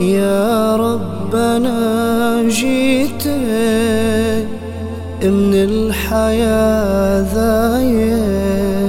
يا ربنا جيت من الحياة ذايب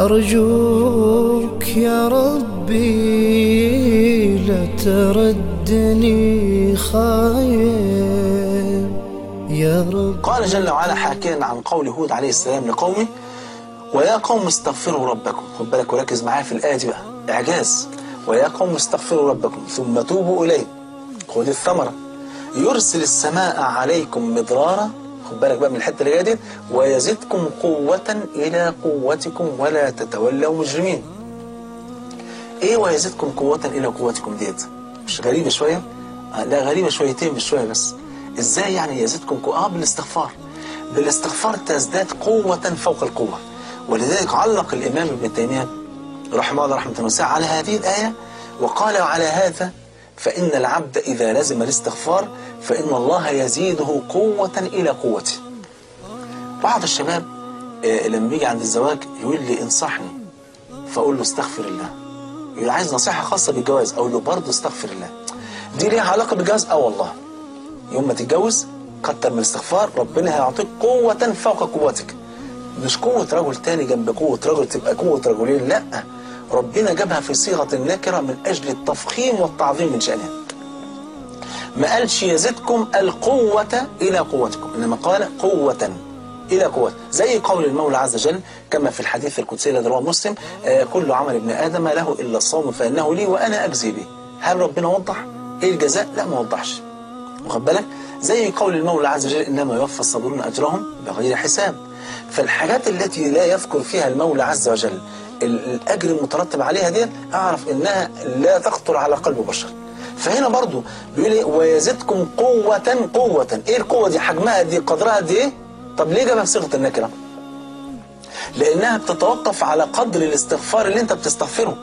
أرجوك يا ربي لا تردني خايب يا رب قال جل وعلا حاكيا عن قول هود عليه السلام لقومه ويا قوم استغفروا ربكم. خد بالك وركز معايا في الآية دي بقى. إعجاز. ويا قوم استغفروا ربكم ثم توبوا إليه. خد الثمرة يرسل السماء عليكم مدرارا. خد بالك بقى من الحتة اللي جاية دي. ويزدكم قوة إلى قوتكم ولا تتولوا مجرمين. إيه ويزدكم قوة إلى قوتكم ديت؟ مش غريبة شوية؟ آه لا غريبة شويتين مش شوية بس. إزاي يعني يزدكم قوة؟ آه بالاستغفار. بالاستغفار تزداد قوة فوق القوة. ولذلك علق الإمام ابن تيمية رحمه الله رحمة واسعة على هذه الآية وقال على هذا فإن العبد إذا لزم الاستغفار فإن الله يزيده قوة إلى قوته. بعض الشباب آه، لما بيجي عند الزواج يقول لي انصحني فأقول له استغفر الله. يقول عايز نصيحة خاصة بالجواز أقول له برضه استغفر الله. دي ليها علاقة بالجواز؟ آه والله. يوم ما تتجوز كتر من الاستغفار ربنا هيعطيك قوة فوق قوتك. مش قوة رجل تاني جنب قوة رجل تبقى قوة رجلين لأ. ربنا جابها في صيغة النكرة من أجل التفخيم والتعظيم من شأنها. ما قالش يزدكم القوة إلى قوتكم إنما قال قوة إلى قوة. زي قول المولى عز وجل كما في الحديث القدسي الذي رواه مسلم آه، كل عمل ابن آدم له إلا الصوم فإنه لي وأنا أجزي به. هل ربنا وضح؟ إيه الجزاء؟ لا ما وضحش. واخد بالك؟ زي قول المولى عز وجل إنما يوفى الصابرون أجرهم بغير حساب. فالحاجات التي لا يذكر فيها المولى عز وجل ال- الأجر المترتب عليها دي أعرف إنها لا تخطر على قلب بشر. فهنا برضو بيقول إيه؟ ويزدكم قوة قوة. إيه القوة دي؟ حجمها دي؟ قدرها دي إيه؟ طب ليه جابها بصيغة النكرة؟ لأنها بتتوقف على قدر الاستغفار اللي أنت بتستغفره.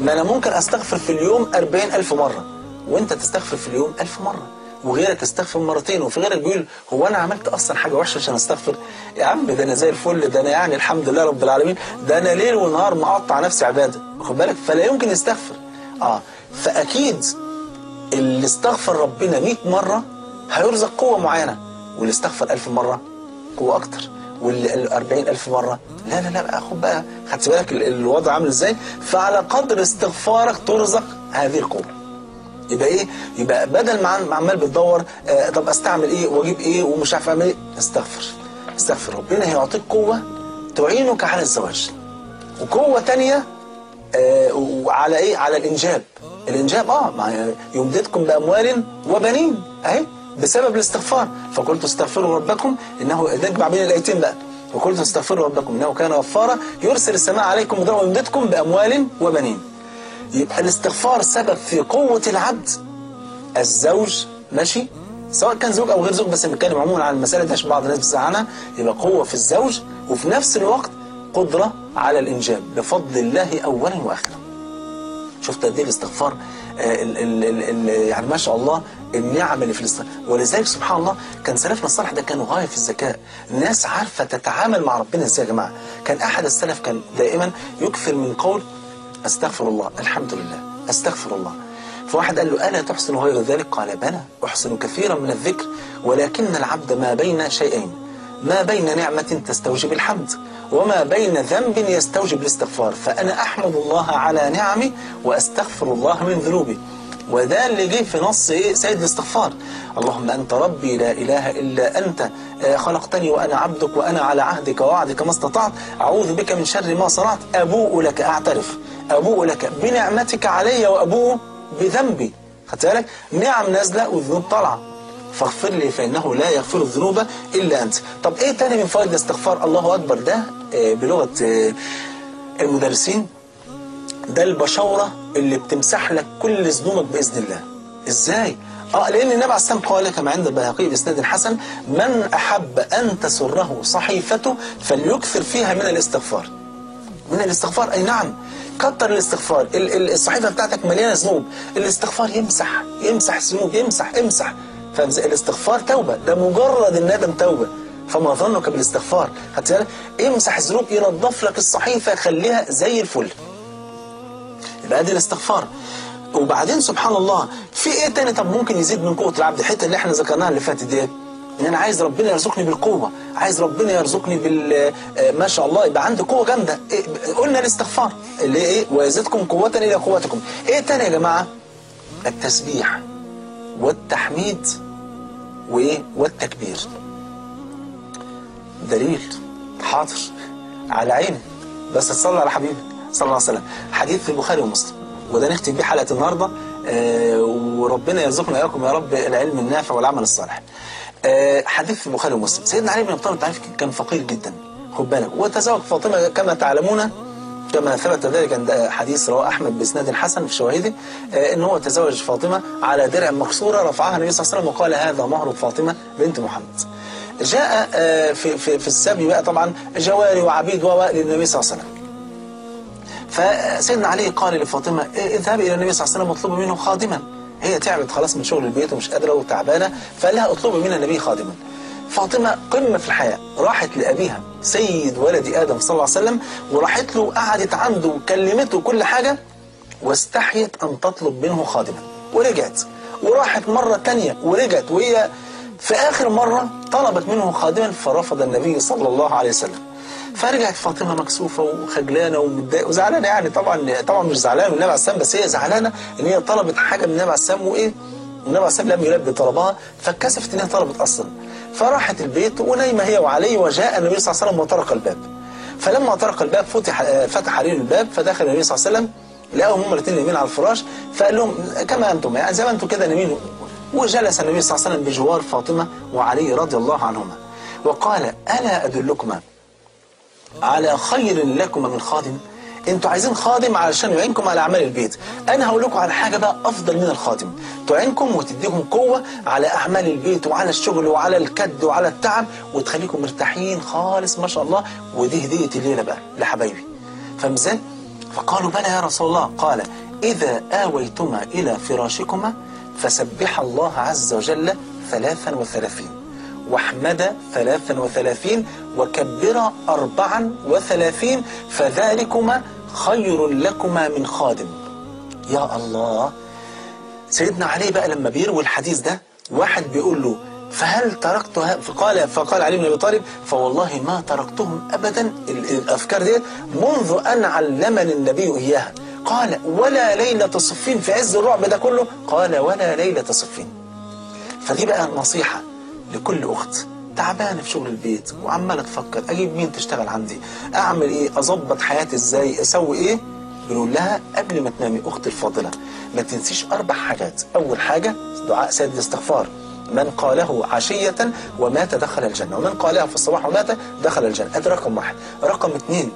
ما أنا ممكن أستغفر في اليوم أربعين ألف مرة وأنت تستغفر في اليوم ألف مرة. وغيرك يستغفر مرتين وفي غيرك بيقول هو أنا عملت أصلا حاجة وحشة عشان أستغفر؟ يا عم ده أنا زي الفل ده أنا يعني الحمد لله رب العالمين ده أنا ليل ونهار مقطع نفسي عبادة واخد بالك؟ فلا يمكن يستغفر. آه فأكيد اللي استغفر ربنا 100 مرة هيرزق قوة معينة واللي استغفر 1000 مرة قوة أكتر واللي 40 ألف مرة. لا لا لا خد بقى خدت بالك ال- الوضع عامل إزاي؟ فعلى قدر استغفارك ترزق هذه القوة. يبقى إيه؟ يبقى بدل ما عم- عمال بتدور آه طب استعمل إيه واجيب إيه ومش عارف اعمل إيه؟ استغفر. استغفر ربنا هيعطيك قوة تعينك على الزواج. وقوة تانية آه، وعلى إيه؟ على الإنجاب. الإنجاب آه يمددكم بأموال وبنين اهي بسبب الاستغفار. فقلت استغفروا ربكم إنه نجمع بين الأيتين بقى. وقلت استغفروا ربكم إنه كان غفارا يرسل السماء عليكم ويمددكم بأموال وبنين. يبقى الاستغفار سبب في قوة العبد. الزوج ماشي؟ سواء كان زوج أو غير زوج بس بنتكلم عموما عن المسألة دي عشان بعض الناس بتسأل عنها يبقى قوة في الزوج وفي نفس الوقت قدرة على الإنجاب بفضل الله أولا وآخرا. شفت قد إيه الاستغفار آه، يعني ما شاء الله النعم اللي في الاستغفار ولذلك سبحان الله كان سلفنا الصالح ده كانوا غاية في الذكاء. ناس عارفة تتعامل مع ربنا إزاي يا جماعة؟ كان أحد السلف كان دائما يكثر من قول أستغفر الله. الحمد لله. أستغفر الله. فواحد قال له ألا تحسن غير ذلك؟ قال بلى. أحسن كثيرا من الذكر. ولكن العبد ما بين شيئين. ما بين نعمة تستوجب الحمد وما بين ذنب يستوجب الاستغفار. فأنا أحمد الله على نعمي وأستغفر الله من ذنوبي. وده اللي جه في نص إيه؟ سيد الاستغفار اللهم أنت ربي لا إله إلا أنت آه، خلقتني وأنا عبدك وأنا على عهدك ووعدك ما استطعت. أعوذ بك من شر ما صنعت. أبوء لك أعترف. أبوء لك بنعمتك علي وأبوء بذنبي. خدت بالك؟ نعم نازلة وذنوب طالعة. فاغفر لي فإنه لا يغفر الذنوب إلا أنت. طب إيه تاني من فوائد الاستغفار؟ الله أكبر. ده آه، بلغة آه، المدرسين. ده البشورة اللي بتمسح لك كل ذنوبك بإذن الله. إزاي؟ آه لأن النبي عليه والسلام قال كما عند البيهقي بإسناد حسن من أحب أن تسره صحيفته فليكثر فيها من الاستغفار. من الاستغفار؟ أي نعم. كتر الاستغفار. ال- ال- الصحيفة بتاعتك مليانة ذنوب. الاستغفار يمسح يمسح الذنوب يمسح امسح فالاستغفار توبة. ده مجرد الندم توبة. فما ظنك بالاستغفار؟ خدت بالك؟ امسح الذنوب ينظف لك الصحيفة خليها زي الفل. يبقى ادي الاستغفار وبعدين سبحان الله في إيه تاني طب ممكن يزيد من قوة العبد؟ الحتة اللي إحنا ذكرناها اللي فاتت دي إن أنا عايز ربنا يرزقني بالقوة عايز ربنا يرزقني بال آه، ما شاء الله يبقى عندي قوة جامدة. إيه قلنا الاستغفار. اللي إيه؟ ويزيدكم قوة إلى قوتكم. إيه تاني يا جماعة؟ التسبيح والتحميد وإيه؟ والتكبير. دليل حاضر على عيني بس تصلي على حبيبك صلى الله عليه وسلم. حديث في البخاري ومسلم. وده نختم بيه حلقة النهارده. آه وربنا يرزقنا اياكم يا رب العلم النافع والعمل الصالح. آه حديث في البخاري ومسلم. سيدنا علي بن أبي طالب تعرف كان فقير جدا. خد بالك. وتزوج فاطمة كما تعلمون كما ثبت ذلك عند حديث رواه أحمد بإسناد حسن في شواهده آه إن هو تزوج فاطمة على درع مكسورة رفعها النبي صلى الله عليه وسلم وقال هذا مهر فاطمة بنت محمد. جاء في في في السبي بقى طبعا جواري وعبيد للنبي صلى الله عليه وسلم. فسيدنا علي قال لفاطمة إيه، اذهبي إلى النبي صلى الله عليه وسلم واطلبي منه خادما. هي تعبت خلاص من شغل البيت ومش قادرة وتعبانة فقال لها اطلبي من النبي خادما. فاطمة قمة في الحياة راحت لأبيها سيد ولد آدم صلى الله عليه وسلم وراحت له قعدت عنده وكلمته كل حاجة واستحيت أن تطلب منه خادما ورجعت وراحت مرة تانية ورجعت وهي في آخر مرة طلبت منه خادما فرفض النبي صلى الله عليه وسلم فرجعت فاطمة مكسوفة وخجلانة ومتضايقة وزعلانة يعني. طبعا طبعا مش زعلانة من النبي عليه بس هي زعلانة إن هي طلبت حاجة من النبي عليه وإيه؟ النبي عليه لم يلبي طلبها فاتكسفت إن هي طلبت أصلا. فراحت البيت ونايمة هي وعلي وجاء النبي صلى الله عليه وسلم وطرق الباب. فلما طرق الباب فتح فتح عليه الباب فدخل النبي صلى الله عليه وسلم لقاهم هم الاثنين نايمين على الفراش فقال لهم كما أنتم يعني زي ما أنتم كده نايمين. وجلس النبي صلى الله عليه وسلم بجوار فاطمة وعلي رضي الله عنهما وقال ألا أدلكما على خير لكما من خادم. أنتوا عايزين خادم علشان يعينكم على اعمال البيت. أنا هقول لكم على حاجة بقى أفضل من الخادم. تعينكم وتديكم قوة على أعمال البيت وعلى الشغل وعلى الكد وعلى التعب وتخليكم مرتاحين خالص ما شاء الله. ودي هدية الليلة بقى لحبايبي. فاهم إزاي فقالوا بلى يا رسول الله. قال إذا آويتما إلى فراشكما فسبح الله عز وجل ثلاثا وثلاثين. واحمد ثلاثا وثلاثين وكبر أربعا وثلاثين فذلكما خير لكما من خادم. يا الله. سيدنا علي بقى لما بيروي الحديث ده واحد بيقول له فهل تركتها فقال فقال علي بن أبي طالب فوالله ما تركتهم ابدا. ال- الأفكار ديت منذ أن علمني النبي إياها. قال ولا ليلة صفين في عز الرعب ده كله. قال ولا ليلة صفين. فدي بقى نصيحة لكل أخت تعبانة في شغل البيت وعمالة تفكر أجيب مين تشتغل عندي؟ أعمل إيه؟ أظبط حياتي إزاي؟ أسوي إيه؟ بنقول لها قبل ما تنامي أختي الفاضلة ما تنسيش أربع حاجات. أول حاجة دعاء سيد الاستغفار. من قاله عشية ومات دخل الجنة ومن قاله في الصباح ومات دخل الجنة. هذا رقم واحد. رقم اثنين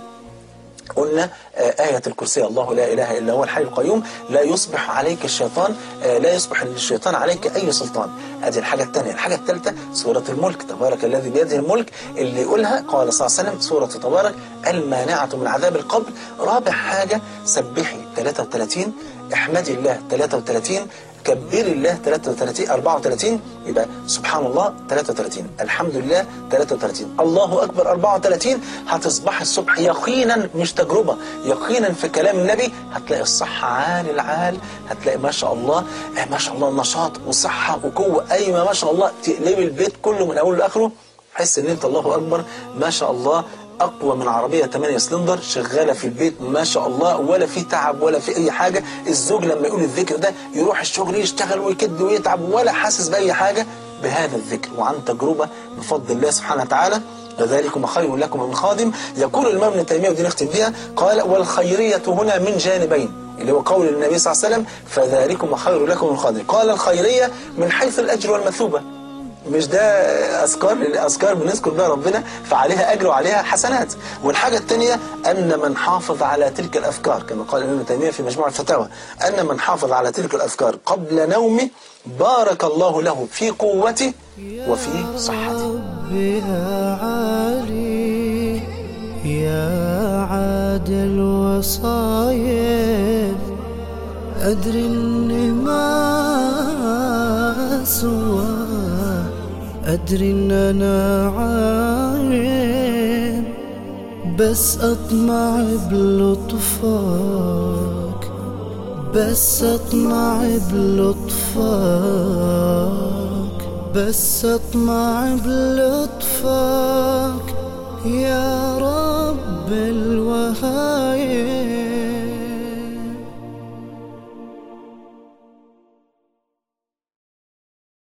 قلنا آه، آية الكرسي الله لا إله إلا هو الحي القيوم لا يصبح عليك الشيطان آه، لا يصبح للشيطان عليك أي سلطان. هذه الحاجة الثانية. الحاجة الثالثة سورة الملك. تبارك الذي بيده الملك اللي يقولها قال صلى الله عليه وسلم سورة تبارك المانعة من عذاب القبر. رابع حاجة سبحي 33 احمدي الله 33 كبر الله 33 34 يبقى سبحان الله 33 الحمد لله 33 الله أكبر 34 هتصبح الصبح يقينا مش تجربة يقينا في كلام النبي. هتلاقي الصحة عال العال. هتلاقي ما شاء الله آه، ما شاء الله نشاط وصحة وقوة أيوه ما شاء الله. تقلبي البيت كله من أوله لآخره تحس إن أنت الله أكبر ما شاء الله. أقوى من عربية 8 سلندر شغالة في البيت ما شاء الله ولا في تعب ولا في أي حاجة. الزوج لما يقول الذكر ده يروح الشغل يشتغل ويكد ويتعب ولا حاسس بأي حاجة. بهذا الذكر وعن تجربة بفضل الله سبحانه وتعالى وذلكم خير لكم من خادم. يقول الإمام ابن تيمية ودي نختم بها قال والخيرية هنا من جانبين اللي هو قول النبي صلى الله عليه وسلم فذلكم خير لكم من خادم. قال الخيرية من حيث الأجر والمثوبة. مش ده اذكار أذكار بنذكر بها ربنا فعليها أجر وعليها حسنات. والحاجة الثانية أن من حافظ على تلك الافكار كما قال ابن تيميه في مجموع الفتاوى أن من حافظ على تلك الافكار قبل نومه بارك الله له في قوته وفي صحته. يا عالي يا عادل وصايب أدري إني ما سوى أدري إن أنا عايب بس أطمع بلطفك بس أطمع بلطفك بس أطمع بلطفك يا رب الوهايب